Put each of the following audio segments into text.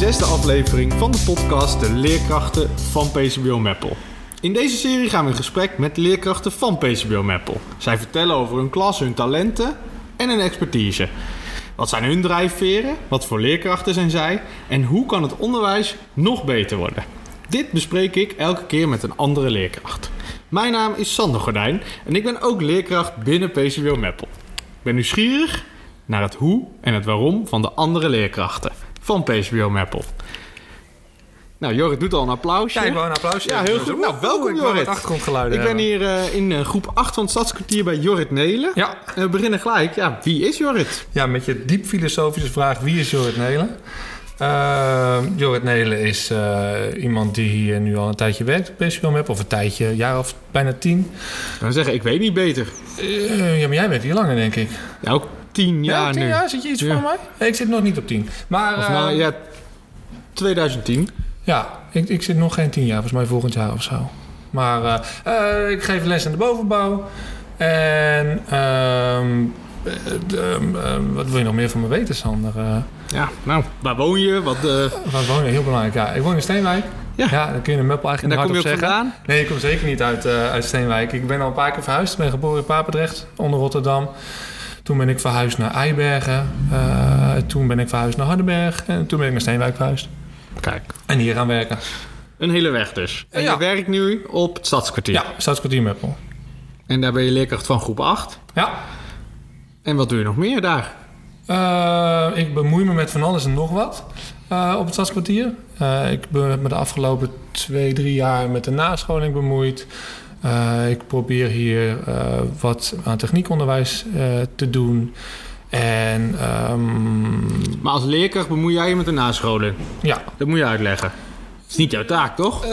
zesde aflevering van de podcast De Leerkrachten van PCBO Meppel. In deze serie gaan we in gesprek met leerkrachten van PCBO Meppel. Zij vertellen over hun klas, hun talenten en hun expertise. Wat zijn hun drijfveren? Wat voor leerkrachten zijn zij? En hoe kan het onderwijs nog beter worden? Dit bespreek ik elke keer met een andere leerkracht. Mijn naam is Sander Gordijn en ik ben ook leerkracht binnen PCBO Meppel. Ik ben nieuwsgierig naar het hoe en het waarom van de andere leerkrachten van PCBO Meppel. Nou, Jorrit doet al een applausje. Ja, ik wou een applausje. Ja, heel goed. Nou, welkom ik Jorrit. wat achtergrondgeluiden Ik ben hier eh, in eh, groep 8 van het Stadskwartier bij Jorrit Nelen. Ja. En we beginnen gelijk. Ja, wie is Jorrit? Ja, met je diep filosofische vraag: wie is Jorrit Nelen? Uh, Jorrit Nelen is eh, iemand die hier nu al een tijdje werkt op PCBO Map. Of een tijdje, een jaar of bijna tien. Dan zeggen, ik weet niet beter. Ja, maar jij bent hier langer, denk ik. Ja, ook 10 jaar ja, tien nu. jaar? Zit je iets Ja. voor mij? Ik zit nog niet op tien. Maar Of nou, ja, 2010. ja, ik, ik zit nog geen tien jaar. Volgens mij volgend jaar of zo. Maar eh, eh, ik geef les in de bovenbouw. En ehm, eh, ehm, ehm, wat wil je nog meer van me weten, Sander? Ja, nou, waar woon je? Wat, Waar woon je? Heel belangrijk. Ja, ik woon in Steenwijk. Ja. Ja, dan kun je een Meppel en eigenlijk daar kom je zeggen. vandaan? Nee, ik kom zeker niet uit, uit Steenwijk. Ik ben al een paar keer verhuisd. Ik ben geboren in Papendrecht, onder Rotterdam. Toen ben ik verhuisd naar Eibergen. Eh, toen ben ik verhuisd naar Hardenberg. En toen ben ik naar Steenwijk verhuisd. Kijk, En hier gaan werken. een hele weg dus. En Ja. je werkt nu op het Stadskwartier. Ja, Stadskwartier Meppel. En daar ben je leerkracht van groep 8. Ja. En wat doe je nog meer daar? Eh, ik bemoei me met van alles en nog wat eh, op het Stadskwartier. Ik ben me de afgelopen twee, drie jaar met de nascholing bemoeid. Eh, ik probeer hier eh, wat aan techniekonderwijs eh, te doen. En ehm, Maar als leerkracht bemoei jij je met de nascholing. ja, Dat moet je uitleggen. Het is niet jouw taak, toch? Eh,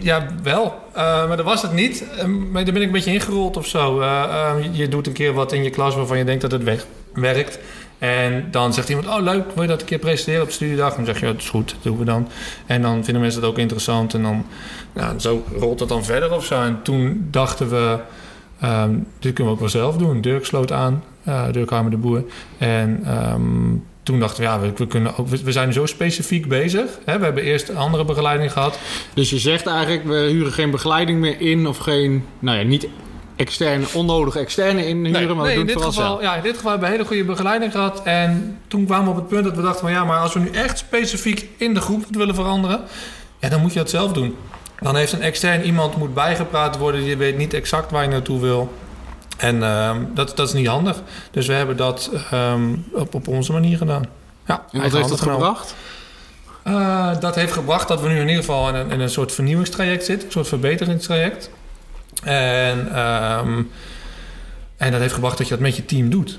ja, wel. Maar dat was het niet. Eh, maar daar ben ik een beetje ingerold of zo. Eh, eh, je doet een keer wat in je klas waarvan je denkt dat het weg- werkt. En dan zegt iemand, oh leuk, wil je dat een keer presenteren op studiedag? Dan zeg je, ja, dat is goed, dat doen we dan. En dan vinden mensen het ook interessant. En dan, nou, zo rolt het dan verder of zo. En toen dachten we, ehm, dit kunnen we ook wel zelf doen. Dirk sloot aan, eh Dirk Harmer de Boer. En ehm, toen dachten we, ja, we, kunnen we, we zijn zo specifiek bezig. Hè? We hebben eerst andere begeleiding gehad. Dus je zegt eigenlijk, we huren geen begeleiding meer in of geen, nou ja, niet externe, onnodige externe inhuren, maar we in dit, geval, zelf. ja, in dit geval hebben we hele goede begeleiding gehad. En toen kwamen we op het punt dat we dachten van ja, maar als we nu echt specifiek in de groep willen veranderen, ja, dan moet je dat zelf doen. Dan heeft een extern iemand moet bijgepraat worden, die weet niet exact waar je naartoe wil. En ehm, dat, dat is niet handig. Dus we hebben dat ehm, op, op onze manier gedaan. Ja, En wat heeft dat genomen. gebracht? Eh, dat heeft gebracht dat we nu in ieder geval in een, in een soort vernieuwingstraject zitten, een soort verbeteringstraject. En, ehm, en dat heeft gebracht dat je dat met je team doet.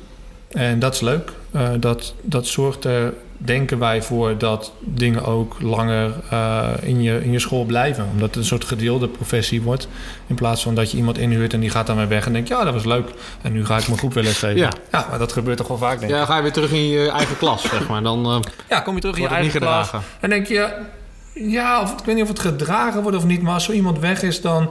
En dat is leuk. Eh, dat, dat zorgt er, denken wij, voor dat dingen ook langer eh, in, je, in je school blijven. Omdat het een soort gedeelde professie wordt. In plaats van dat je iemand inhuurt en die gaat dan weer weg en denkt: ja, dat was leuk. En nu ga ik mijn groep weer lesgeven. Ja. ja, maar dat gebeurt toch wel vaak, denk ik. Ja, ga je weer terug in je eigen klas, zeg maar. Dan eh, Ja, kom je terug in je eigen klas. En denk je, ja, of, ik weet niet of het gedragen wordt of niet, maar als zo iemand weg is, dan,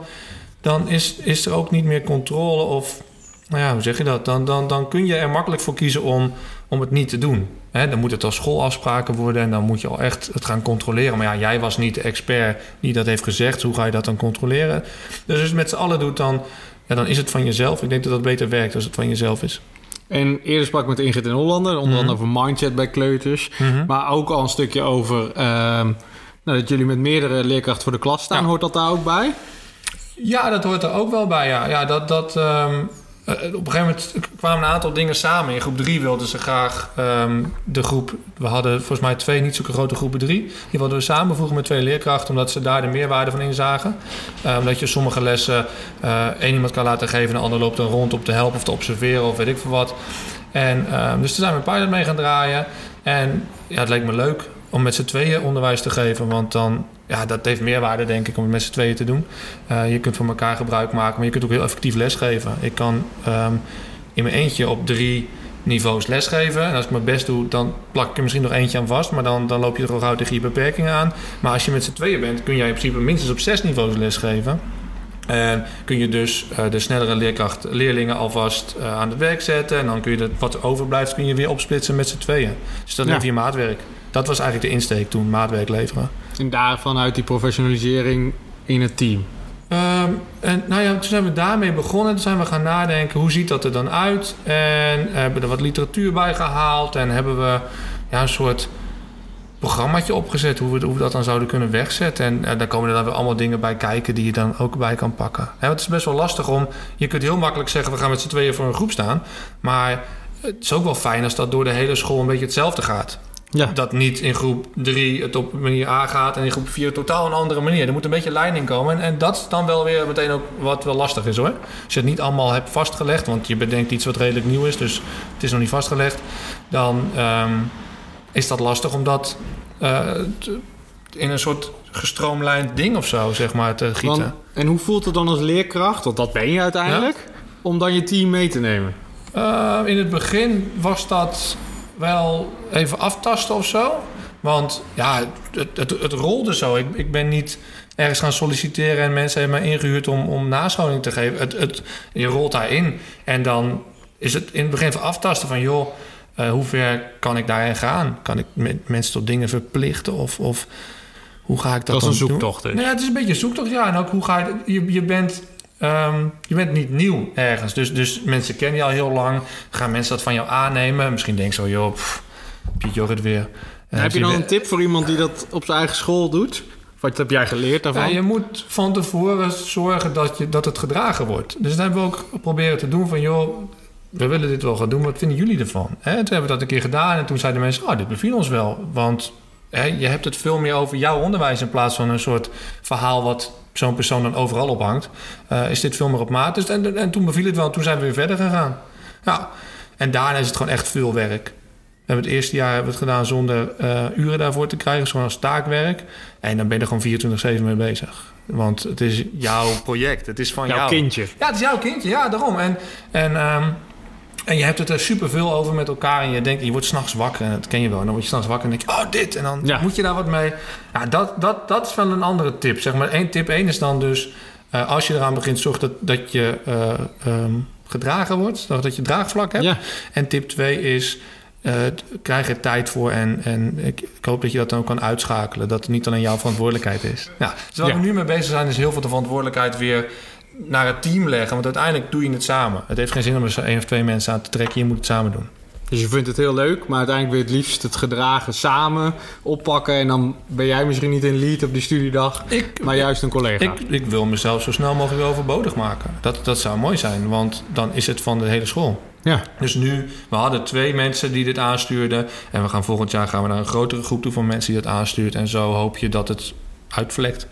dan is, is er ook niet meer controle. Of, nou ja, hoe zeg je dat? Dan, dan, dan kun je er makkelijk voor kiezen om, om het niet te doen. Dan moet het als schoolafspraken worden en dan moet je al echt het gaan controleren. Maar ja, jij was niet de expert die dat heeft gezegd. Hoe ga je dat dan controleren? Dus als je het met z'n allen doet, dan, ja, dan is het van jezelf. Ik denk dat dat beter werkt als het van jezelf is. En eerder sprak ik met Ingrid en Hollander, onder Mhm. andere over mindset bij kleuters. Maar ook al een stukje over ehm, nou, dat jullie met meerdere leerkrachten voor de klas staan. Ja. Hoort dat daar ook bij? Ja, dat hoort er ook wel bij. Ja, ja dat, dat, ehm, eh, op een gegeven moment kwamen een aantal dingen samen. In groep 3 wilden ze graag ehm, de groep. We hadden volgens mij twee niet zulke grote groepen 3. Die wilden we samenvoegen met twee leerkrachten, omdat ze daar de meerwaarde van inzagen. Eh, omdat je sommige lessen eh, één iemand kan laten geven en de ander loopt dan rond om te helpen of te observeren of weet ik veel wat. En, ehm, dus daar zijn we een pilot mee gaan draaien. En ja, het leek me leuk om met z'n tweeën onderwijs te geven. Want dan, ja, dat heeft meerwaarde denk ik om het met z'n tweeën te doen. Eh, je kunt van elkaar gebruik maken, maar je kunt ook heel effectief lesgeven. Ik kan ehm, in mijn eentje op drie niveaus lesgeven. En als ik mijn best doe, dan plak ik er misschien nog eentje aan vast. Maar dan, dan loop je er al gauw tegen je beperkingen aan. Maar als je met z'n tweeën bent, kun jij in principe minstens op zes niveaus lesgeven. En kun je dus eh, de snellere leerkracht, leerlingen alvast eh, aan het werk zetten. En dan kun je dat, wat er overblijft, kun je weer opsplitsen met z'n tweeën. Dus dat Ja. is je maatwerk. Dat was eigenlijk de insteek toen, maatwerk leveren. En daarvan uit die professionalisering in het team. Ehm, en nou ja, toen zijn we daarmee begonnen. Toen zijn we gaan nadenken, hoe ziet dat er dan uit? En hebben er wat literatuur bij gehaald. En hebben we ja, een soort programmaatje opgezet... hoe we, hoe dat dan zouden kunnen wegzetten. En eh, daar komen er dan weer allemaal dingen bij kijken... die je dan ook bij kan pakken. Want het is best wel lastig om... Je kunt heel makkelijk zeggen, we gaan met z'n tweeën voor een groep staan. Maar het is ook wel fijn als dat door de hele school een beetje hetzelfde gaat. Ja. Dat niet in groep 3 het op manier A gaat en in groep 4 totaal een andere manier. Er moet een beetje leiding komen. En, en dat is dan wel weer meteen ook wat wel lastig is hoor. Als je het niet allemaal hebt vastgelegd, want je bedenkt iets wat redelijk nieuw is, dus het is nog niet vastgelegd, dan ehm, is dat lastig om dat eh, in een soort gestroomlijnd ding of zo, zeg maar, te gieten. Want- en hoe voelt het dan als leerkracht, want dat ben je uiteindelijk, om dan je team mee te nemen? Uh, in het begin was dat wel even aftasten of zo. Want ja, het, het, het rolde zo. Ik, ik ben niet ergens gaan solliciteren en mensen hebben mij ingehuurd om, om nascholing te geven. Het, het, je rolt daarin en dan is het in het begin van aftasten van joh, uh, hoe ver kan ik daarin gaan? Kan ik met mensen tot dingen verplichten of, of hoe ga ik dat, Dat is dan een zoektocht doen? dus. Nou ja, het is een beetje een zoektocht, ja. En ook hoe ga je... Je, je bent... Um, je bent niet nieuw ergens. Dus, dus mensen kennen je al heel lang. Gaan mensen dat van jou aannemen? Misschien denk je zo, joh, pff, Piet Jorrit weer. Uh, heb je dan een tip voor iemand die dat op zijn eigen school doet? Wat heb jij geleerd daarvan? Ja, je moet van tevoren zorgen dat, je, dat het gedragen wordt. Dus dat hebben we ook proberen te doen van... joh, we willen dit wel gaan doen, wat vinden jullie ervan? Hè, toen hebben we dat een keer gedaan en toen zeiden mensen... oh, dit beviel ons wel, want hè, je hebt het veel meer over jouw onderwijs... in plaats van een soort verhaal wat zo'n persoon dan overal ophangt. Uh, is dit veel meer op maat. Dus, en, en toen beviel het wel, en toen zijn we weer verder gegaan. Ja, en daarna is het gewoon echt veel werk. We hebben het eerste jaar hebben we het gedaan zonder uh, uren daarvoor te krijgen, gewoon als taakwerk. En dan ben je er gewoon 24-7 mee bezig. Want het is jouw project. Het is van jouw jou. kindje. Ja, het is jouw kindje. Ja, daarom. En, en, um, en je hebt het er superveel over met elkaar. En je denkt, je wordt s'nachts wakker. En dat ken je wel. En dan word je s'nachts wakker en denk je, oh, dit. En dan ja. moet je daar wat mee. Ja, dat, dat, dat is wel een andere tip. Zeg maar, één tip één is dan dus... Uh, als je eraan begint, zorg dat, dat je uh, um, gedragen wordt. Dat je draagvlak hebt. Ja. En tip twee is... Uh, krijg er tijd voor en, en ik, ik, hoop dat je dat dan ook kan uitschakelen. Dat het niet alleen jouw verantwoordelijkheid is. Ja, dus waar Ja. we nu mee bezig zijn, is heel veel de verantwoordelijkheid weer naar het team leggen. Want uiteindelijk doe je het samen. Het heeft geen zin om er één of twee mensen aan te trekken. Je moet het samen doen. Dus je vindt het heel leuk, maar uiteindelijk wil je het liefst het gedragen samen oppakken. En dan ben jij misschien niet in lead op die studiedag, Ik, maar juist een collega. ik, ik wil mezelf zo snel mogelijk overbodig maken. Dat, dat zou mooi zijn, want dan is het van de hele school. Ja, Dus nu, we hadden twee mensen die dit aanstuurden. En we gaan volgend jaar gaan we naar een grotere groep toe van mensen die dat aanstuurt. En zo hoop je dat het uitvlekt.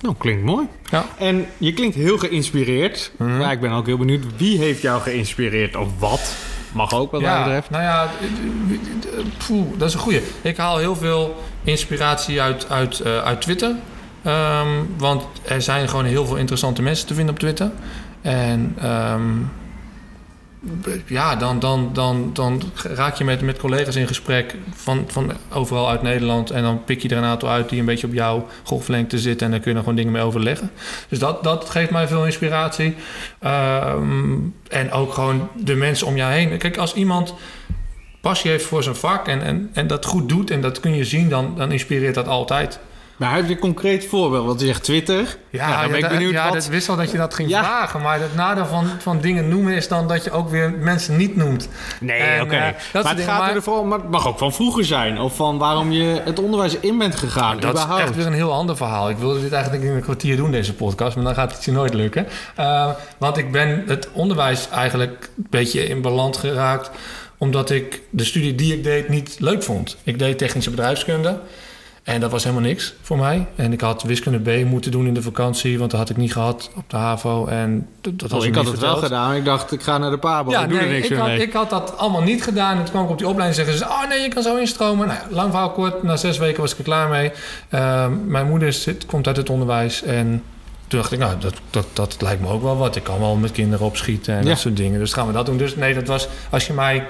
Nou klinkt mooi. Ja. En je klinkt heel geïnspireerd. Mhm. Ja, ik ben ook heel benieuwd, wie heeft jou geïnspireerd of wat? Mag ook wat mij ja, betreft. nou ja, poeh, dat is een goeie. Ik haal heel veel inspiratie uit, uit, uh, uit Twitter. Um, want er zijn gewoon heel veel interessante mensen te vinden op Twitter. En um, ja, dan, dan, dan, dan raak je met, met collega's in gesprek van, van overal uit Nederland. En dan pik je er een aantal uit die een beetje op jouw golflengte zitten. En daar kun je dan gewoon dingen mee overleggen. Dus dat, dat geeft mij veel inspiratie. Um, en ook gewoon de mensen om jou heen. Kijk, als iemand passie heeft voor zijn vak en, en, en dat goed doet... en dat kun je zien, dan, dan inspireert dat altijd. Maar heb je een concreet voorbeeld? Want je zegt Twitter. Ja, Nou, dan ben ik benieuwd ja, wat... dat wist al dat je dat ging Ja. vragen. Maar het nadeel van, van dingen noemen is dan dat je ook weer mensen niet noemt. Nee, oké. eh, maar het gaat maar- er vooral, maar het mag ook van vroeger zijn. Of van waarom je het onderwijs in bent gegaan. Dat is echt weer een heel ander verhaal. Ik wilde dit eigenlijk in een kwartier doen, deze podcast. Maar dan gaat het je nooit lukken. Uh, want ik ben het onderwijs eigenlijk een beetje in beland geraakt... omdat ik de studie die ik deed niet leuk vond. Ik deed technische bedrijfskunde... En dat was helemaal niks voor mij. En ik had wiskunde B moeten doen in de vakantie, want dat had ik niet gehad op de HAVO. En dat, was Oh, ik had het wel gedaan. Ik dacht, ik ga naar de Pabo. Ja, ik doe nee, er niks ik had, mee. ik had dat allemaal niet gedaan. En toen kwam ik op die opleiding en zeggen ze... oh nee, je kan zo instromen. Nou, lang verhaal kort. Na zes weken was ik er klaar mee. Uh, mijn moeder zit, komt uit het onderwijs. En toen dacht ik, nou, dat, dat, dat lijkt me ook wel wat. Ik kan wel met kinderen opschieten en Ja. dat soort dingen. Dus gaan we dat doen. Dus nee, dat was... Als je mij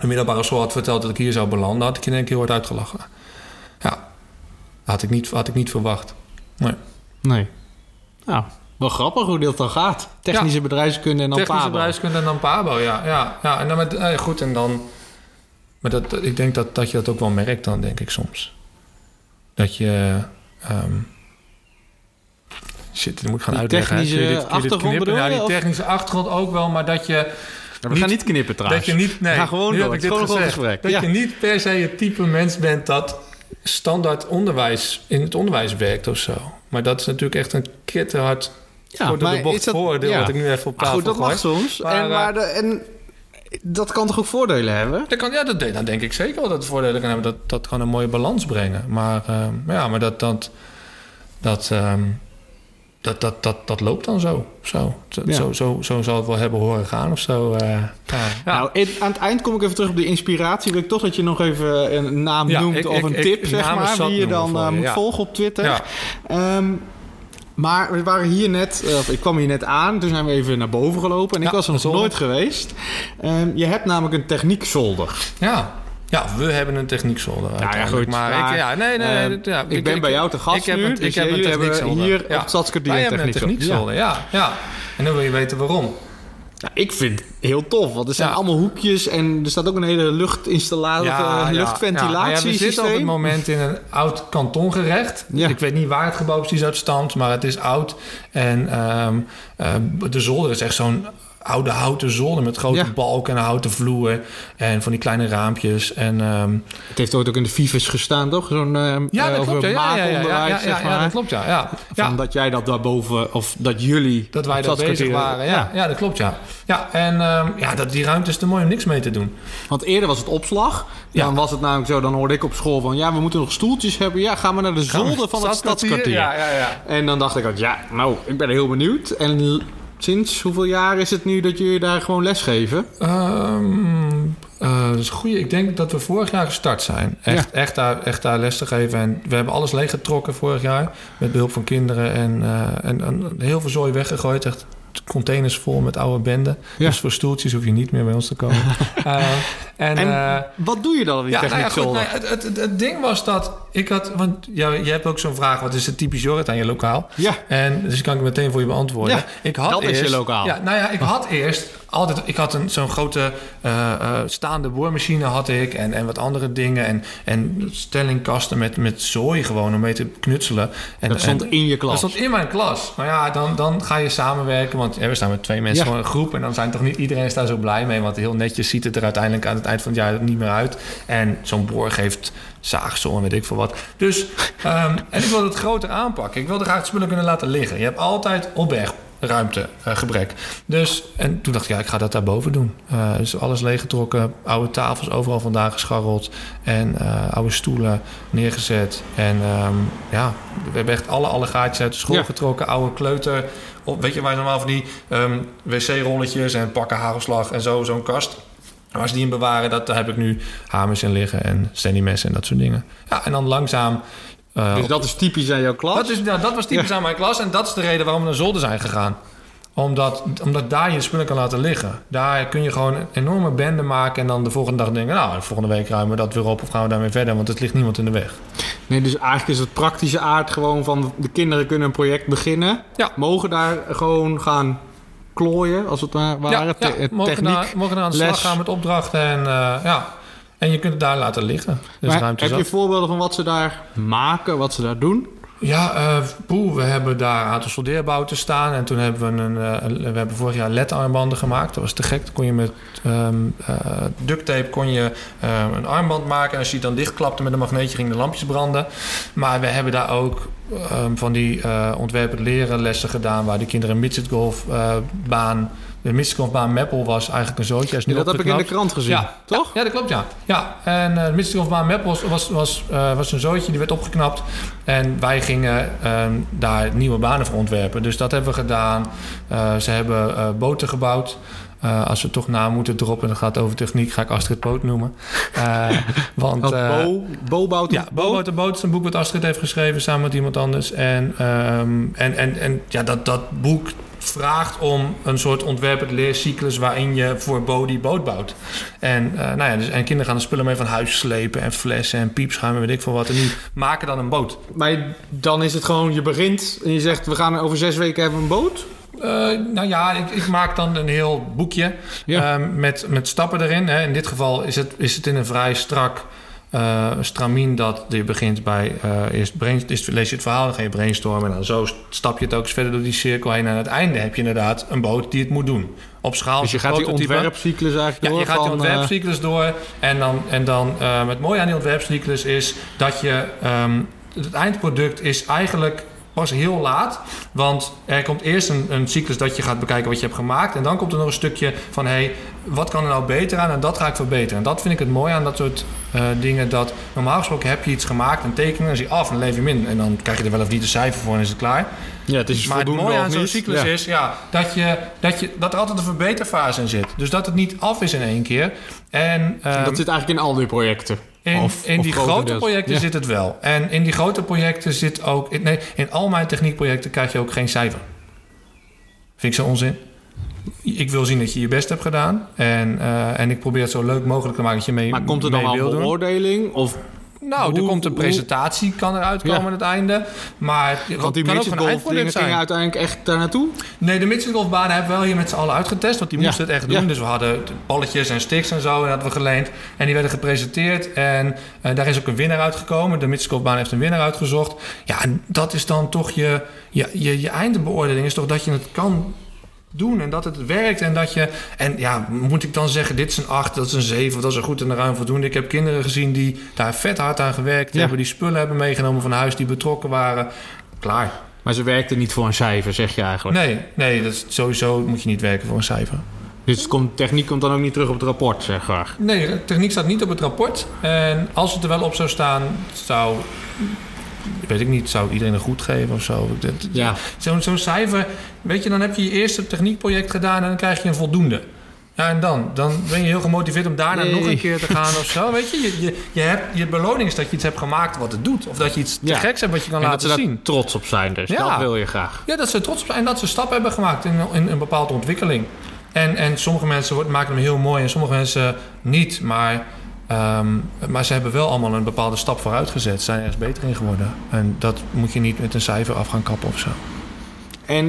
een middelbare school had verteld dat ik hier zou belanden... had ik je in één keer wordt uitgelachen. Had ik niet, had ik niet verwacht. Nee. Nee. Nou, wel grappig hoe dat dan gaat. Technische bedrijfskunde en dan Technische Pabo. bedrijfskunde en dan Pabo, ja. ja, ja. En dan met, eh, goed, en dan maar dat, ik denk dat, dat je dat ook wel merkt dan, denk ik soms. Dat je... ehm, shit, dat moet ik gaan Die uitleggen. je technische dit- je dit achtergrond knippen? Ja, bedoel die of? technische achtergrond ook wel, maar dat je... Ja, we Niet- gaan niet knippen trouwens. Dat je niet, nee, gaan gewoon nu door. heb ik Het is dit gewoon een gezegd. gesprek. Dat Ja. je niet per se het type mens bent dat standaard onderwijs in het onderwijs werkt of zo. Maar dat is natuurlijk echt een kitterhard Ja, voor de bocht dat- voordeel ja. wat ik nu even op Maar tafel goed, dat mag soms. Maar, en, eh, maar de, en dat kan toch ook voordelen hebben? Dat kan, ja, dat, dan denk ik zeker wel dat het voordelen kan hebben. Dat, dat kan een mooie balans brengen. Maar ehm, ja, maar dat, dat, dat, ehm, dat, dat, dat, dat loopt dan zo. Zo, zo, Ja. zo, zo, zo zal het wel hebben horen gaan of zo. eh. ja. Nou, in- aan het eind kom ik even terug op de inspiratie. Wil ik toch dat je nog even een naam Ja, noemt ik- of ik- een ik- tip, zeg maar, die je dan eh, moet ja. volgen op Twitter. Ja. Ehm, maar we waren hier net, eh, of ik kwam hier net aan, toen zijn we even naar boven gelopen en ik was er nog zolder. nooit geweest. Ehm, je hebt namelijk een techniekzolder. Ja. Ja, we hebben een techniekzolder. uiteindelijk. goed, Maar, maar, ik, ja, nee, nee, eh, ja, ik ben bij jou te gast ik heb nu, een- dus ik heb een hier Ja. op het Wij hebben een techniekzolder. ja. ja. En dan wil je weten waarom. Ja, ik vind het heel tof, want er zijn Ja. allemaal hoekjes en er staat ook een hele luchtinstallatie, Ja, ja, eh, ja. Ja, we zitten op het moment in een oud kantongerecht. Ja. Ik weet niet waar het gebouw precies uit stamt, maar het is oud. En ehm, ehm, de zolder is echt zo'n oude houten zolder met grote Ja. balken en houten vloer. En van die kleine raampjes. En ehm, Het heeft ooit ook in de Vives gestaan, toch? Zo'n ehm, ja, eh, dat over klopt. Ja, ja, ja, ja, dat klopt. Ja, ja. Van dat jij dat daarboven, of dat jullie... Dat wij daar bezig waren. Ja, ja. dat klopt, ja. Ja, en ehm, ja, dat, die ruimte is te mooi om niks mee te doen. Want eerder was het opslag. Dan was het namelijk zo, dan hoorde ik op school van... ja, we moeten nog stoeltjes hebben. Ja, gaan we naar de zolder van het stadskwartier. Ja, ja, ja. En dan dacht ik ja, nou, ik ben heel benieuwd. En sinds hoeveel jaar is het nu dat jullie daar gewoon lesgeven? Ehm, eh, dat is een goeie. Ik denk dat we vorig jaar gestart zijn. Echt, echt, daar, echt daar les te geven. En we hebben alles leeggetrokken vorig jaar. Met behulp van kinderen. En, eh, en, en heel veel zooi weggegooid. Echt containers vol met oude benden. Ja. Dus voor stoeltjes hoef je niet meer bij ons te komen. Eh, en, En eh, wat doe je dan in die ja, nou ja, goed, nou het, het, het ding was dat ik had... Want ja, je hebt ook zo'n vraag, wat is het typisch Jorrit aan je lokaal? Ja, En dus kan ik meteen voor je beantwoorden. Ja, ik had dat is je eerst, lokaal. Ja, nou ja, ik had eerst altijd... Ik had een, zo'n grote eh, eh, staande boormachine had ik en, en wat andere dingen. En, en stellingkasten met, met zooi gewoon om mee te knutselen. En, dat stond en- in je dat klas. stond in mijn klas. Maar ja, dan, dan ga je samenwerken. Want ja, we staan met twee mensen Ja. gewoon een groep. En dan zijn toch niet iedereen daar zo blij mee. Want heel netjes ziet het er uiteindelijk aan het eind van het jaar niet meer uit. En zo'n boor geeft zaagsel en weet ik veel wat. Dus, ehm, en ik wilde het groter aanpakken. Ik wilde graag het spullen kunnen laten liggen. Je hebt altijd opbergruimte eh, gebrek. Dus, en toen dacht ik, ja, ik ga dat daarboven doen. Eh, dus alles leeggetrokken, oude tafels overal vandaan gescharreld. En eh, oude stoelen neergezet. En ehm, ja, we hebben echt alle, alle gaatjes uit de school Ja. getrokken. Oude kleuter. Op, weet je waar normaal van die ehm, wc-rolletjes en pakken hagelslag en zo, zo'n kast. Waar ze die in bewaren, dat, daar heb ik nu hamers in liggen en messen en dat soort dingen. Ja, en dan langzaam... eh, Dus dat is typisch aan jouw klas? dat, is, nou, dat was typisch aan mijn klas en dat is de reden waarom we naar zolder zijn gegaan. Omdat, omdat daar je spullen kan laten liggen. Daar kun je gewoon een enorme bende maken en dan de volgende dag denken... nou, volgende week ruimen we dat weer op of gaan we daarmee verder... want het ligt niemand in de weg. Nee, dus eigenlijk is het praktische aard gewoon van... de kinderen kunnen een project beginnen. Ja. Mogen daar gewoon gaan klooien, als het wa- ware. te- eh, mogen, techniek. daar, mogen daar aan de slag gaan met opdrachten en eh, ja... En je kunt het daar laten liggen. Dus heb je voorbeelden van wat ze daar maken, wat ze daar doen? Ja, eh poeh, we hebben daar een aantal soldeerbouten staan. En toen hebben we een, eh, een- we hebben vorig jaar LED-armbanden gemaakt. Dat was te gek. Dan kon je met eh, duct tape kon je, een armband maken. En als je die dan dichtklapte met een magneetje, gingen de lampjes branden. Maar we hebben daar ook ehm, van die ontwerpen leren lessen gedaan... waar de kinderen een midgetgolfbaan... de midgetgolfbaan Meppel was eigenlijk een zootje. Nu dat heb ik in de krant gezien, Ja, toch? Ja, dat klopt, ja. ja. En eh de Middellandbaan Map was, was, was, eh, was een zootje, die werd opgeknapt. En wij gingen ehm, daar nieuwe banen voor ontwerpen. Dus dat hebben we gedaan. Eh, ze hebben eh, boten gebouwd. Als we toch na moeten droppen en het gaat over techniek, ga ik Astrid Poot noemen. Eh, want, Bo, Bo bouwt ja, Bo Boot de Boot is een boek wat Astrid heeft geschreven samen met iemand anders. En, ehm, en, en, en ja, dat, dat boek vraagt om een soort ontwerpend leercyclus waarin je voor Bo die boot bouwt. En, eh, nou ja, dus, en kinderen gaan de spullen mee van huis slepen en flessen en piepschuim en weet ik veel wat. En die maken dan een boot. Maar dan is het gewoon, je begint en je zegt... we gaan over zes weken hebben een boot? Eh, nou ja, ik, ik, maak dan een heel boekje ja. Ehm, met, met stappen erin. Hè. In dit geval is het, is het in een vrij strak uh, stramien dat je begint bij uh, eerst, brain, eerst lees je het verhaal, dan ga je brainstormen en dan zo stap je het ook eens verder door die cirkel heen. En aan het einde heb je inderdaad een boot die het moet doen. Op schaal. Dus je gaat die ontwerpcyclus eigenlijk ja, door? je gaat die ontwerpcyclus door. En dan, en dan uh, het mooie aan die ontwerpcyclus is dat je um, het eindproduct is eigenlijk pas heel laat. Want er komt eerst een, een, cyclus dat je gaat bekijken wat je hebt gemaakt. En dan komt er nog een stukje van: hé, hey, wat kan er nou beter aan? En dat ga ik verbeteren. En dat vind ik het mooi aan dat soort uh, dingen. Dat normaal gesproken heb je iets gemaakt, een tekening, en zie je af en leef je min. En dan krijg je er wel of niet een cijfer voor en is het klaar. Ja, het is maar het mooie aan zo'n cyclus ja. is ja, dat, je, dat, je, dat er altijd een verbeterfase in zit. Dus dat het niet af is in één keer. En, um, en dat zit eigenlijk in al die projecten. In, of, in of die grote projecten Ja. zit het wel. En in die grote projecten zit ook... in- Nee, in al mijn techniekprojecten krijg je ook geen cijfer. Vind ik zo onzin. Ik wil zien dat je je best hebt gedaan. En, eh, en ik probeer het zo leuk mogelijk te maken dat je mee, Maar komt er dan mee al wil een beoordeling? Of, Nou, er hoe- komt een hoe- presentatie, kan eruit komen Ja. aan het einde. Maar want die kan ook midget een golf eindproduct dingen gingen uiteindelijk echt daar naartoe? Nee, de midgetgolfbanen hebben we wel hier met z'n allen uitgetest. Want die Ja. moesten het echt doen. Ja. Dus we hadden balletjes en sticks en zo. En dat hadden we geleend. En die werden gepresenteerd. En eh, daar is ook een winnaar uitgekomen. De midgetgolfbaan heeft een winnaar uitgezocht. Ja, en dat is dan toch je, je, je, je eindbeoordeling. Is toch dat je het kan doen en dat het werkt en dat je... En ja, moet ik dan zeggen, dit is een 8, dat is een 7, dat is een goed en een ruim voldoende. Ik heb kinderen gezien die daar vet hard aan gewerkt Ja. hebben. Die spullen hebben meegenomen van huis, die betrokken waren. Klaar. Maar ze werkten niet voor een cijfer, zeg je eigenlijk. Nee, nee, dat is, sowieso moet je niet werken voor een cijfer. Dus komt, techniek komt dan ook niet terug op het rapport, zeg maar. Nee, techniek staat niet op het rapport. En als het er wel op zou staan, zou... Weet ik niet, zou iedereen een goed geven of zo? Dat- Ja. Zo'n zo'n cijfer, weet je, dan heb je je eerste techniekproject gedaan en dan krijg je een voldoende. Ja, en dan? Dan ben je heel gemotiveerd om daarna Nee. nog een keer te gaan of zo. Weet je, je, je, je, hebt, je beloning is dat je iets hebt gemaakt wat het doet. Of dat je iets te Ja. geks hebt wat je kan En dat ze laten zien. trots op zijn, dus Ja. dat wil je graag. Ja, dat ze trots op zijn en dat ze stappen hebben gemaakt in, in een bepaalde ontwikkeling. En, en sommige mensen maken hem heel mooi en sommige mensen niet. Maar, ehm, maar ze hebben wel allemaal een bepaalde stap vooruit gezet. Ze zijn ergens beter in geworden. En dat moet je niet met een cijfer af gaan kappen of zo. En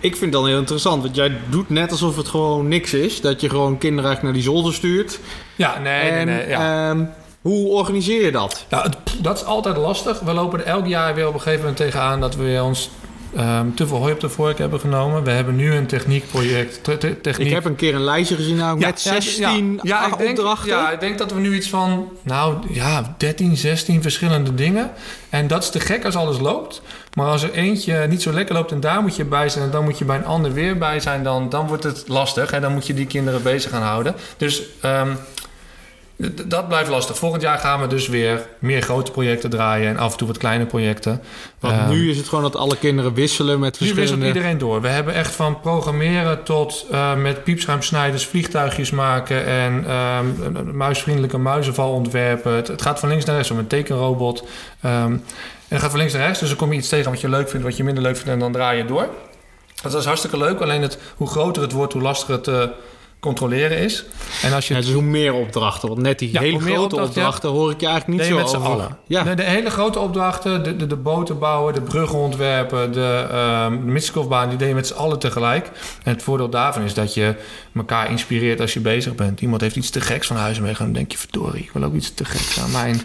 ik vind het dan heel interessant, want jij doet net alsof het gewoon niks is. Dat je gewoon kinderen eigenlijk naar die zolder stuurt. Ja, nee, en nee, nee. Ja. ehm, hoe organiseer je dat? Ja, het- dat is altijd lastig. We lopen er elk jaar weer op een gegeven moment tegenaan dat we ons ehm, te veel hooi op de vork hebben genomen. We hebben nu een techniekproject. te- te- techniek. Ik heb een keer een lijstje gezien nou, met ja, 16 ja, ik denk, opdrachten. Ja, ik denk dat we nu iets van, nou ja, 13, 16 verschillende dingen. En dat is te gek als alles loopt. Maar als er eentje niet zo lekker loopt en daar moet je bij zijn... en dan moet je bij een ander weer bij zijn, dan, dan wordt het lastig. En dan moet je die kinderen bezig gaan houden. Dus d- dat blijft lastig. Volgend jaar gaan we dus weer meer grote projecten draaien... en af en toe wat kleine projecten. Want Ehm, nu is het gewoon dat alle kinderen wisselen met nu wisselt verschillende... iedereen door. We hebben echt van programmeren tot eh, met piepschuimsnijders vliegtuigjes maken en ehm, muisvriendelijke muizenval ontwerpen. Het, het gaat van links naar rechts om een tekenrobot. Ehm, en het gaat van links naar rechts, dus dan kom je iets tegen wat je leuk vindt, wat je minder leuk vindt en dan draai je door. Dat is hartstikke leuk, alleen het, hoe groter het wordt, hoe lastiger het te controleren is. En als je Ja, dus hoe meer opdrachten. Want net die Ja, hele grote opdrachten hoor ik je eigenlijk niet Nee, zo met z'n over. allen. Ja. De, de hele grote opdrachten, de, de, de boten bouwen, de bruggen ontwerpen, de, de Mitskofbaan, die deed je met z'n allen tegelijk. En het voordeel daarvan is dat je elkaar inspireert als je bezig bent. Iemand heeft iets te geks van huis meegenomen, dan denk je, verdorie, ik wil ook iets te geks aan mijn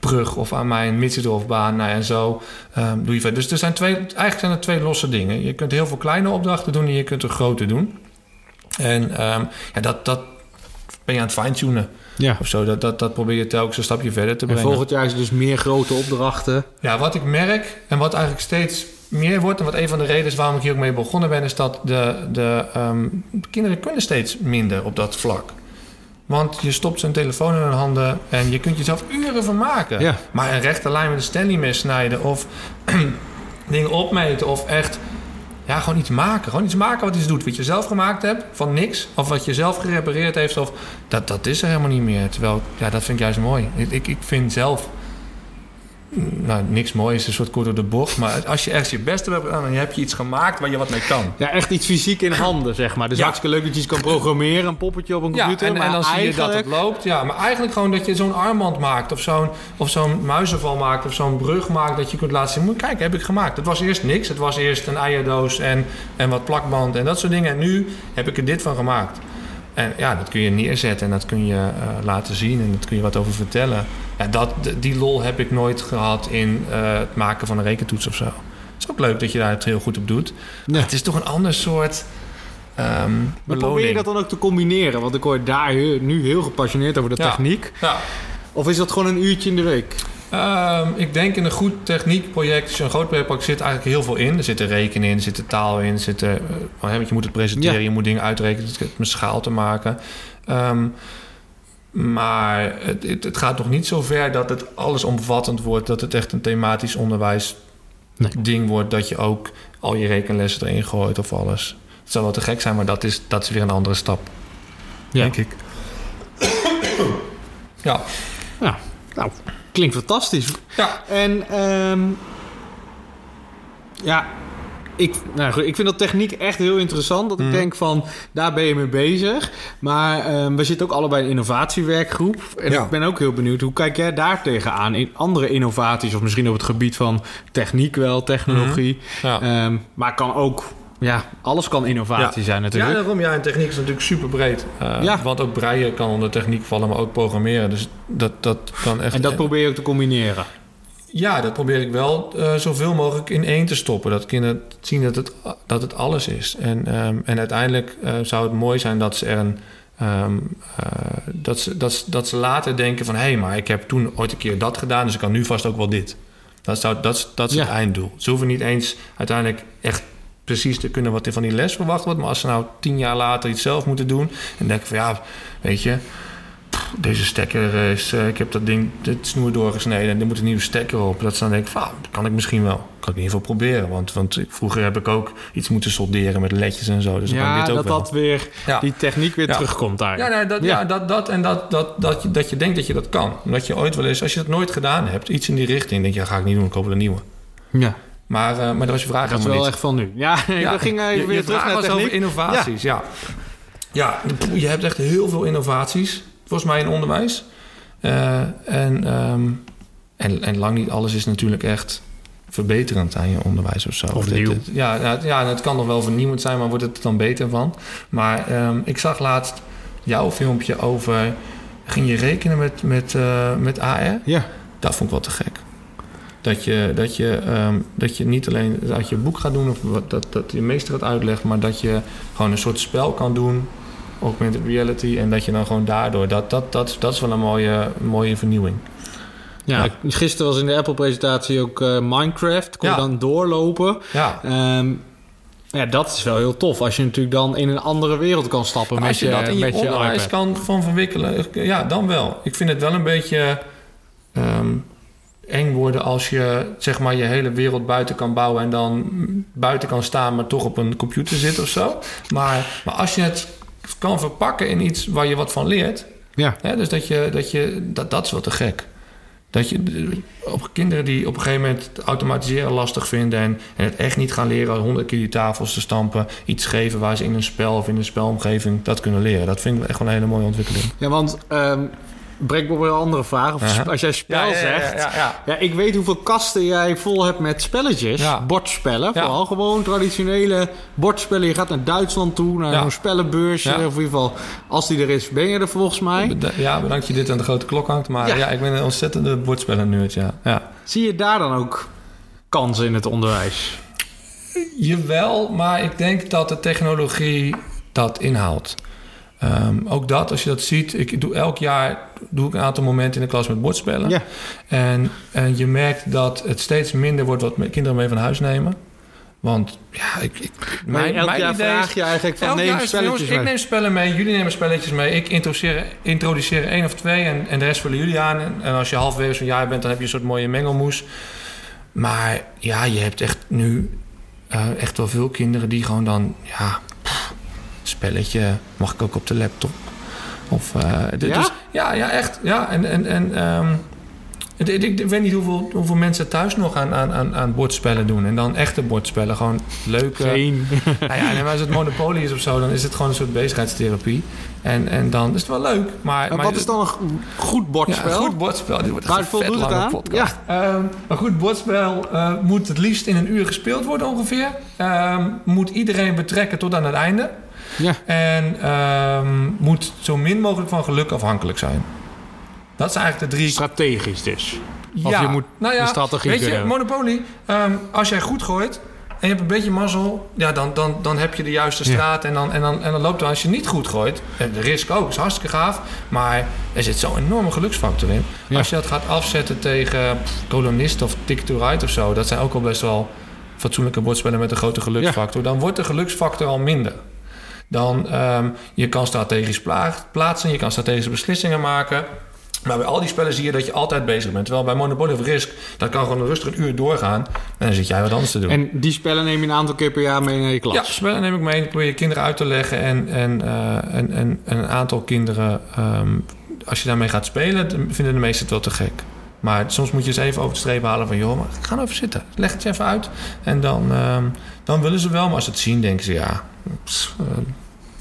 brug of aan mijn Mitsedorfbaan. Nou, en zo ehm, doe je verder. Dus er zijn twee, eigenlijk zijn er twee losse dingen. Je kunt heel veel kleine opdrachten doen en je kunt er grote doen. En ehm, ja, dat, dat ben je aan het fine-tunen ja. of zo. Dat, dat, dat probeer je telkens een stapje verder te En brengen. volgend jaar is dus meer grote opdrachten. Ja, wat ik merk en wat eigenlijk steeds meer wordt... en wat een van de redenen is waarom ik hier ook mee begonnen ben... is dat de, de, ehm, de kinderen kunnen steeds minder op dat vlak. Want je stopt zijn telefoon in hun handen... en je kunt jezelf uren vermaken. Ja. Maar een rechte lijn met een Stanley mes snijden... of dingen opmeten of echt... Ja, gewoon iets maken. Gewoon iets maken wat iets doet. Wat je zelf gemaakt hebt, van niks. Of wat je zelf gerepareerd heeft. Of, dat, dat is er helemaal niet meer. Terwijl, ja, dat vind ik juist mooi. Ik, ik, ik vind zelf nou, niks moois, een soort kort door de bocht. Maar als je echt je best hebt gedaan, dan heb je iets gemaakt waar je wat mee kan. Ja, echt iets fysiek in handen, zeg maar. Dus Ja. hartstikke leuk dat je iets kan programmeren, een poppetje op een Ja, computer. en, maar en dan zie je dat het loopt. Ja, maar eigenlijk gewoon dat je zo'n armband maakt... of zo'n of zo'n muizenval maakt of zo'n brug maakt... dat je kunt laten zien, moet kijk, heb ik gemaakt. Het was eerst niks. Het was eerst een eierdoos en, en wat plakband en dat soort dingen. En nu heb ik er dit van gemaakt. En ja, dat kun je neerzetten en dat kun je eh, laten zien... en daar kun je wat over vertellen. Ja, dat, die lol heb ik nooit gehad in eh, het maken van een rekentoets of zo. Het is ook leuk dat je daar het heel goed op doet. Ja. Het is toch een ander soort... ehm Maar probeer je dat dan ook te combineren? Want ik hoor daar nu heel gepassioneerd over de Ja. techniek. Ja, Of is dat gewoon een uurtje in de week? Ehm, ik denk in een goed techniekproject, als je een groot project zit eigenlijk heel veel in. Er zit rekenen in, er zit taal in, er zit, eh, oh, je moet het presenteren, Ja. je moet dingen uitrekenen, het met schaal te maken. Ehm, maar het, het, het gaat nog niet zo ver dat het allesomvattend wordt, dat het echt een thematisch onderwijs Nee. ding wordt, dat je ook al je rekenlessen erin gooit of alles. Het zou wel te gek zijn, maar dat is, dat is weer een andere stap, Ja. denk ik. Ja, Ja, nou, klinkt fantastisch. ja. En ehm, ja, ik, nou goed, ik vind dat techniek echt heel interessant. Dat ik Mhm. denk van, daar ben je mee bezig. Maar ehm, we zitten ook allebei in een innovatiewerkgroep. En Ja. ik ben ook heel benieuwd, hoe kijk jij daar tegenaan? In andere innovaties, of misschien op het gebied van techniek wel, technologie. ja. Ehm, maar kan ook, ja, alles kan innovatie zijn natuurlijk. Ja, daarom. Ja, en techniek is natuurlijk super breed. Ja. Want ook breien kan onder techniek vallen, maar ook programmeren. Dus dat, dat kan echt... en dat probeer je ook te combineren. Ja, dat probeer ik wel eh, zoveel mogelijk in één te stoppen. Dat kinderen zien dat het, dat het alles is. En, ehm, en uiteindelijk eh, zou het mooi zijn dat ze er een... ehm, eh, dat, ze, dat, ze- dat ze later denken van... hé, hey, maar ik heb toen ooit een keer dat gedaan... dus ik kan nu vast ook wel dit. Dat, zou, dat, is- dat is Ja. het einddoel. Ze hoeven niet eens uiteindelijk echt precies te kunnen... wat er van die les verwacht wordt. Maar als ze nou tien jaar later iets zelf moeten doen... en denken van ja, weet je... Deze stekker is, eh, ik heb dat ding, het snoer doorgesneden en er moet een nieuwe stekker op. Dat ze dan denken, van, ah, dat kan ik misschien wel. Kan ik in ieder geval proberen. Want, want ik- vroeger heb ik ook iets moeten solderen met ledjes en zo. Dus dan kan ja, ik dit ook dat wel. dat weer, Ja. die techniek weer Ja. terugkomt daar. Ja, nee, dat, Ja. ja. dat, dat en dat, dat, dat, je, dat je denkt dat je dat kan. Omdat je ooit wel eens, als je dat nooit gedaan hebt, iets in die richting, denk je, ja, ga ik niet doen, ik koop een nieuwe. ja. Maar, eh, maar dat was je vraag Dat is wel niet. echt van nu. Ja, nee, we gingen even weer terug naar over innovaties, ja. Ja, je hebt echt heel veel innovaties, volgens mij in onderwijs. Eh, en, ehm, en, en lang niet alles is natuurlijk echt verbeterend aan je onderwijs of zo. Of Het- nieuw. het- ja, ja, het kan nog wel vernieuwend zijn, maar wordt het dan beter van? Maar ehm, ik zag laatst jouw filmpje over... Ging je rekenen met, met, eh, met AR? Ja, Dat vond ik wel te gek. Dat je, dat je, ehm, dat je niet alleen uit je boek gaat doen of wat, dat, dat je meester het uitlegt, maar dat je gewoon een soort spel kan doen, augmented reality, en dat je dan gewoon daardoor, dat, dat, dat, dat is wel een mooie, mooie vernieuwing. ja. Ja. gisteren was in de Apple-presentatie ook eh, Minecraft. Kon je dan doorlopen. Ja, Ehm, ja, dat is wel heel tof. Als je natuurlijk dan in een andere wereld kan stappen maar met als je dat in je met je onderwijs iPad. kan van verwikkelen, ja, dan wel. Ik vind het wel een beetje ehm, eng worden als je zeg maar je hele wereld buiten kan bouwen en dan buiten kan staan, maar toch op een computer zit of zo. Maar, maar als je het kan verpakken in iets waar je wat van leert, Ja, Hè, dus dat je, dat je, dat, dat is wel te gek. Dat je op kinderen die op een gegeven moment automatiseren lastig vinden en, en het echt niet gaan leren honderd keer die tafels te stampen, iets geven waar ze in een spel of in een spelomgeving dat kunnen leren. Dat vind ik echt wel een hele mooie ontwikkeling. ja want ehm breng me op een andere vraag. Of. Als jij spel zegt... ja, ja. Ja, ik weet hoeveel kasten jij vol hebt met spelletjes. Ja. Bordspellen. Ja. Vooral gewoon traditionele bordspellen. Je gaat naar Duitsland toe, naar Ja. zo'n spellenbeursje. Ja. Of in ieder geval, als die er is, ben je er volgens mij. Ja, bedankt je dit aan de grote klok hangt. Maar Ja. ja, ik ben een ontzettende bordspellen-nerd, ja. ja. Zie je daar dan ook kansen in het onderwijs? Jawel, maar ik denk dat de technologie dat inhaalt. Ehm, ook dat, als je dat ziet, ik doe elk jaar doe ik een aantal momenten in de klas met bordspellen. Ja. En, en je merkt dat het steeds minder wordt wat kinderen mee van huis nemen. Want ja, ik, ik, Maar elk jaar idee vraag je eigenlijk van neem spelletjes jongens, Ik mee. neem spellen mee, jullie nemen spelletjes mee. Ik introduceer, introduceer één of twee en, en de rest vullen jullie aan. En, en als je halverwege zo'n jaar bent, dan heb je een soort mooie mengelmoes. Maar ja, je hebt echt nu eh, echt wel veel kinderen die gewoon dan... Ja, spelletje mag ik ook op de laptop. Of, Ja? Dus, ja, ja, echt. Ja, en, en, en ehm, Ik, ik weet niet hoeveel, hoeveel mensen thuis nog aan, aan, aan, aan bordspellen doen. En dan echte bordspellen. Gewoon leuke... Geen. Nou ja, en als het Monopoly is of zo, dan is het gewoon een soort bezigheidstherapie. En, en dan is het wel leuk. Maar, Maar maar wat is dan een goed ja, bordspel? een goed bordspel. Dit wordt echt Waar een vet lange aan? podcast. Ja. Ehm, een goed bordspel eh, moet het liefst in een uur gespeeld worden ongeveer. Ehm, moet iedereen betrekken tot aan het einde. Ja. En ehm, moet zo min mogelijk van geluk afhankelijk zijn. Dat zijn eigenlijk de drie... Strategisch dus. Of ja, je moet nou ja, een strategie Weet je, kunnen. Monopoly, ehm, als jij goed gooit en je hebt een beetje mazzel... Ja, dan, dan, dan heb je de juiste Ja. straat en, dan, en, dan, en dan loopt het. Als je niet goed gooit, en de risk ook, is hartstikke gaaf... maar er zit zo'n enorme geluksfactor in. Ja. Als je dat gaat afzetten tegen kolonist of ticket to ride of zo... dat zijn ook al best wel fatsoenlijke bordspellen met een grote geluksfactor... dan wordt de geluksfactor al minder. Dan, ehm, je kan strategisch pla- plaatsen, je kan strategische beslissingen maken... Maar bij al die spellen zie je dat je altijd bezig bent. Terwijl bij Monopoly of Risk, dat kan gewoon rustig een uur doorgaan. En dan zit jij wat anders te doen. En die spellen neem je een aantal keer per jaar mee naar je klas. ja, spellen neem ik mee. Probeer je kinderen uit te leggen. En, en, eh, en, en, en een aantal kinderen, ehm, als je daarmee gaat spelen, vinden de meesten het wel te gek. Maar soms moet je eens even over de streep halen van... joh, maar ga nou even zitten. Leg het je even uit. En dan, ehm, dan willen ze wel. Maar als ze het zien, denken ze... ja, pss, eh,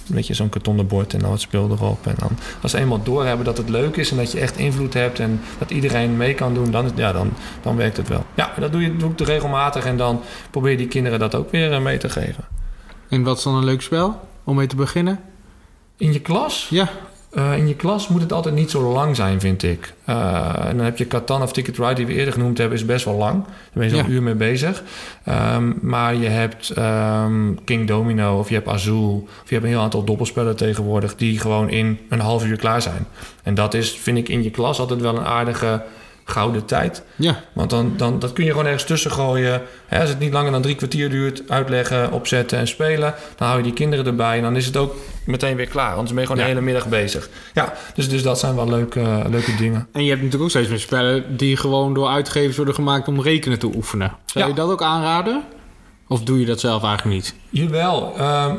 een beetje zo'n kartonnen bord en dan wat speel erop. En dan, als ze eenmaal doorhebben dat het leuk is... en dat je echt invloed hebt en dat iedereen mee kan doen... dan, ja, dan, dan werkt het wel. Ja, dat doe, je, doe ik regelmatig. En dan probeer je die kinderen dat ook weer eh, mee te geven. En wat is dan een leuk spel om mee te beginnen? In je klas? Ja. Eh, in je klas moet het altijd niet zo lang zijn, vind ik. Eh, en dan heb je Catan of Ticket Ride, die we eerder genoemd hebben, is best wel lang. Daar ben je zo'n Ja. uur mee bezig. Ehm, maar je hebt ehm, King Domino of je hebt Azul... of je hebt een heel aantal dobbelspellen tegenwoordig... die gewoon in een half uur klaar zijn. En dat is, vind ik, in je klas altijd wel een aardige gouden tijd. Ja. Want dan, dan dat kun je gewoon ergens tussen gooien. Hè, als het niet langer dan drie kwartier duurt, uitleggen, opzetten en spelen. Dan hou je die kinderen erbij en dan is het ook meteen weer klaar. Anders ben je gewoon Ja. de hele middag bezig. Ja, dus, dus dat zijn wel leuke, leuke dingen. En je hebt natuurlijk ook steeds meer spellen die gewoon door uitgevers worden gemaakt om rekenen te oefenen. Zou Ja. je dat ook aanraden? Of doe je dat zelf eigenlijk niet? Jawel. ehm,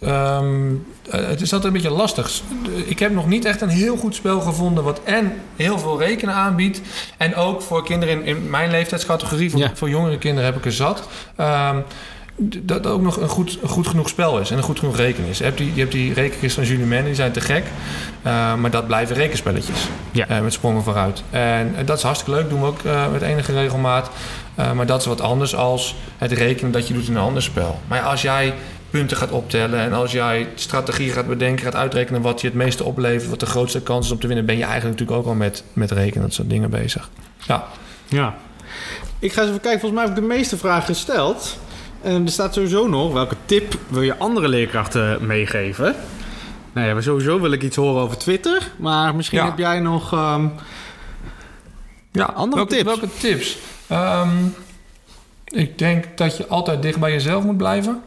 ehm, eh, het is altijd een beetje lastig. Ik heb nog niet echt een heel goed spel gevonden... wat en heel veel rekenen aanbiedt... en ook voor kinderen in, in mijn leeftijdscategorie... voor, Ja. voor jongere kinderen heb ik er zat... Ehm, dat ook nog een goed, een goed genoeg spel is en een goed genoeg reken is. Je hebt die, je hebt die rekenkist van Julie Mann, die zijn te gek. Eh, maar dat blijven rekenspelletjes. Ja. Eh, met sprongen vooruit. En dat is hartstikke leuk, doen we ook eh, met enige regelmaat. Maar dat is wat anders als het rekenen dat je doet in een ander spel. Maar ja, als jij punten gaat optellen en als jij strategieën gaat bedenken, gaat uitrekenen wat je het meeste oplevert, wat de grootste kans is om te winnen, ben je eigenlijk natuurlijk ook al met, met rekenen, dat soort dingen bezig. Ja, Ja. Ik ga eens even kijken. Volgens mij heb ik de meeste vragen gesteld. En er staat sowieso nog, welke tip wil je andere leerkrachten meegeven? Nou ja, sowieso wil ik iets horen over Twitter. Maar misschien Ja. heb jij nog... ehm, Ja, Andere welke tips? Welke tips? Ehm, ik denk dat je altijd dicht bij jezelf moet blijven.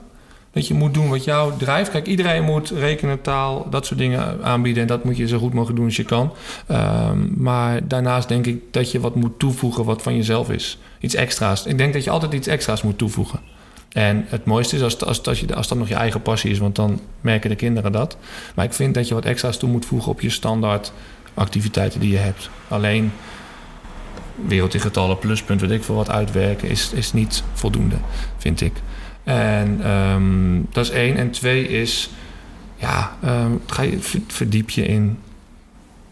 Dat je moet doen wat jou drijft. Kijk, iedereen moet rekenen, taal, dat soort dingen aanbieden. En dat moet je zo goed mogelijk doen als je kan. Ehm, maar daarnaast denk ik dat je wat moet toevoegen wat van jezelf is. Iets extra's. Ik denk dat je altijd iets extra's moet toevoegen. En het mooiste is als, als, als, dat nog je eigen passie is, want dan merken de kinderen dat. Maar ik vind dat je wat extra's toe moet voegen op je standaard activiteiten die je hebt. Alleen werelddigitale pluspunt, weet ik veel wat uitwerken, is, is niet voldoende, vind ik. En ehm, dat is één. En twee is, ja, ehm, ga je, ver- verdiep je in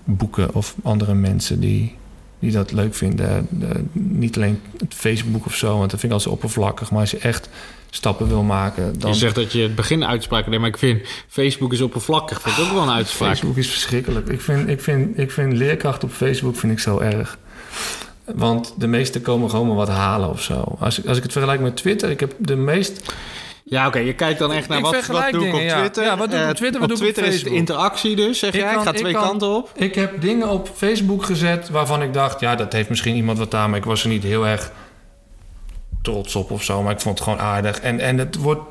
boeken of andere mensen die, die dat leuk vinden. De- niet alleen het Facebook of zo, want dat vind ik al zo oppervlakkig. Maar als je echt stappen wil maken, dan... Je zegt dat je het begin uitspraak neemt, maar ik vind Facebook is oppervlakkig. Vind ik ook wel een uitspraak. Facebook is verschrikkelijk. Ik vind, ik, vind, ik vind leerkracht op Facebook vind ik zo erg. Want de meesten komen gewoon maar wat halen of zo. Als ik, als ik het vergelijk met Twitter, ik heb de meest... Ja, oké. Je kijkt dan echt naar Ik wat, wat doe ik op ja. Twitter. Ja, wat doe ik op Eh, Twitter, wat op doe ik op Twitter is interactie dus, zeg Ik jij. kan- gaat ik twee kan- kanten op. Ik heb dingen op Facebook gezet waarvan ik dacht... ja, dat heeft misschien iemand wat aan... maar ik was er niet heel erg trots op of zo. Maar ik vond het gewoon aardig. En, en het wordt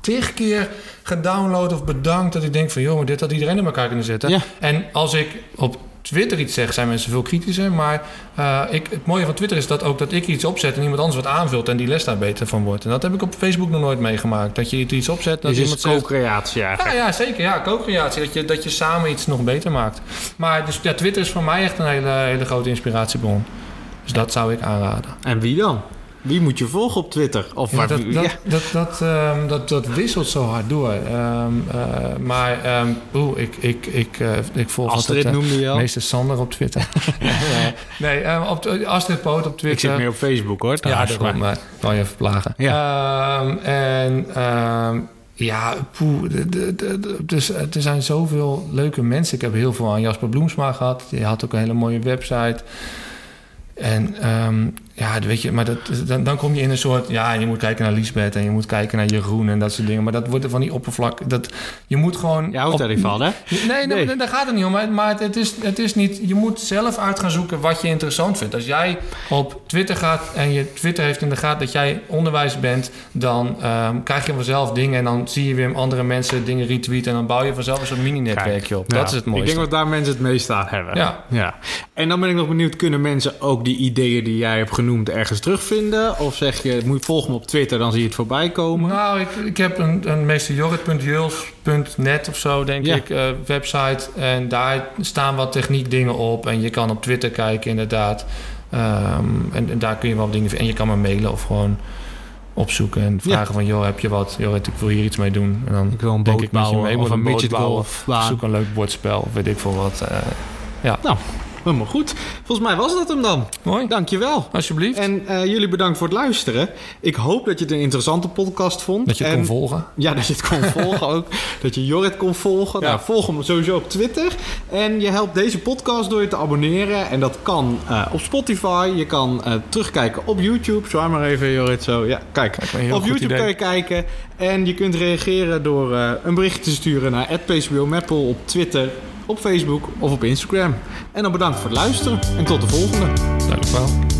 tig keer gedownload of bedankt... dat ik denk van, joh, maar dit had iedereen in elkaar kunnen zetten. Ja. En als ik op Twitter iets zeg, zijn mensen veel kritischer. Maar eh, ik, het mooie van Twitter is dat ook dat ik iets opzet... en iemand anders wat aanvult en die les daar beter van wordt. En dat heb ik op Facebook nog nooit meegemaakt. Dat je iets opzet, dat Dus is zegt... co-creatie Ja, eigenlijk. ja, zeker. Ja, co-creatie. Dat je, dat je samen iets nog beter maakt. Maar dus, ja, Twitter is voor mij echt een hele, hele grote inspiratiebron. Dus dat zou ik aanraden. En wie dan? Wie moet je volgen op Twitter? Of Ja, waar, dat, ja. dat, dat, dat, ehm, dat, dat wisselt zo hard door. Ehm, eh, maar oeh, ik, ik, ik, eh, ik volg Astrid altijd, eh, noemde je al. meester Sander op Twitter. nee, op, de- Astrid Poot op Ik Twitter. zit meer op Facebook hoor. Ja, daarom. maar- kan je even plagen. Ehm, en ja, poeh, dus, er zijn zoveel leuke mensen. Ik heb heel veel aan Jasper Bloemsma gehad. Die had ook een hele mooie website. En ehm, ja, weet je, maar dat, dan, dan kom je in een soort... Ja, je moet kijken naar Lisbeth en je moet kijken naar Jeroen en dat soort dingen. Maar dat wordt er van die oppervlak... Dat, je moet gewoon... Je houdt daar niet van, hè? Nee, nee. Nee. daar gaat het niet om. Maar, maar het, het is, het is niet... Je moet zelf uit gaan zoeken wat je interessant vindt. Als jij op Twitter gaat en je Twitter heeft in de gaten dat jij onderwijs bent... dan ehm, krijg je vanzelf dingen en dan zie je weer andere mensen dingen retweeten... en dan bouw je vanzelf een soort mini-netwerkje op. Ja, Dat is het mooiste. Ik denk dat daar mensen het meest aan hebben. Ja. ja. En dan ben ik nog benieuwd, kunnen mensen ook die ideeën die jij hebt genoemd ergens terugvinden? Of zeg je, moet je volgen me op Twitter, dan zie je het voorbij komen? Nou, ik, ik heb een, een meesterjorrit.juls.net of zo, denk Ja. ik, eh, website. En daar staan wat techniek dingen op. En je kan op Twitter kijken, inderdaad. Ehm, en, en daar kun je wel dingen vinden. En je kan me mailen of gewoon opzoeken en vragen van... joh, heb je wat? Jorrit, ik wil hier iets mee doen. En dan Ik wil een denk boot ik met je bouwen mee, of een midget golfbaan. Zoek een leuk bordspel of weet ik veel wat. eh, Nou, helemaal goed. Volgens mij was dat hem dan. mooi, Dankjewel. alsjeblieft. En eh, jullie bedankt voor het luisteren. Ik hoop dat je het een interessante podcast vond. dat je het En- kon volgen. Ja, dat je het kon volgen ook. Dat je Jorrit kon volgen. Ja. Nou, volg hem sowieso op Twitter. En je helpt deze podcast door je te abonneren. En dat kan eh, op Spotify. Je kan eh, terugkijken op YouTube. Zwaar maar even, Jorrit. Zo, ja, kijk. Op YouTube idee. kan je kijken. En je kunt reageren door een bericht te sturen naar @pcbomappel op Twitter, op Facebook of op Instagram. En dan bedankt voor het luisteren. En tot de volgende. Dank wel.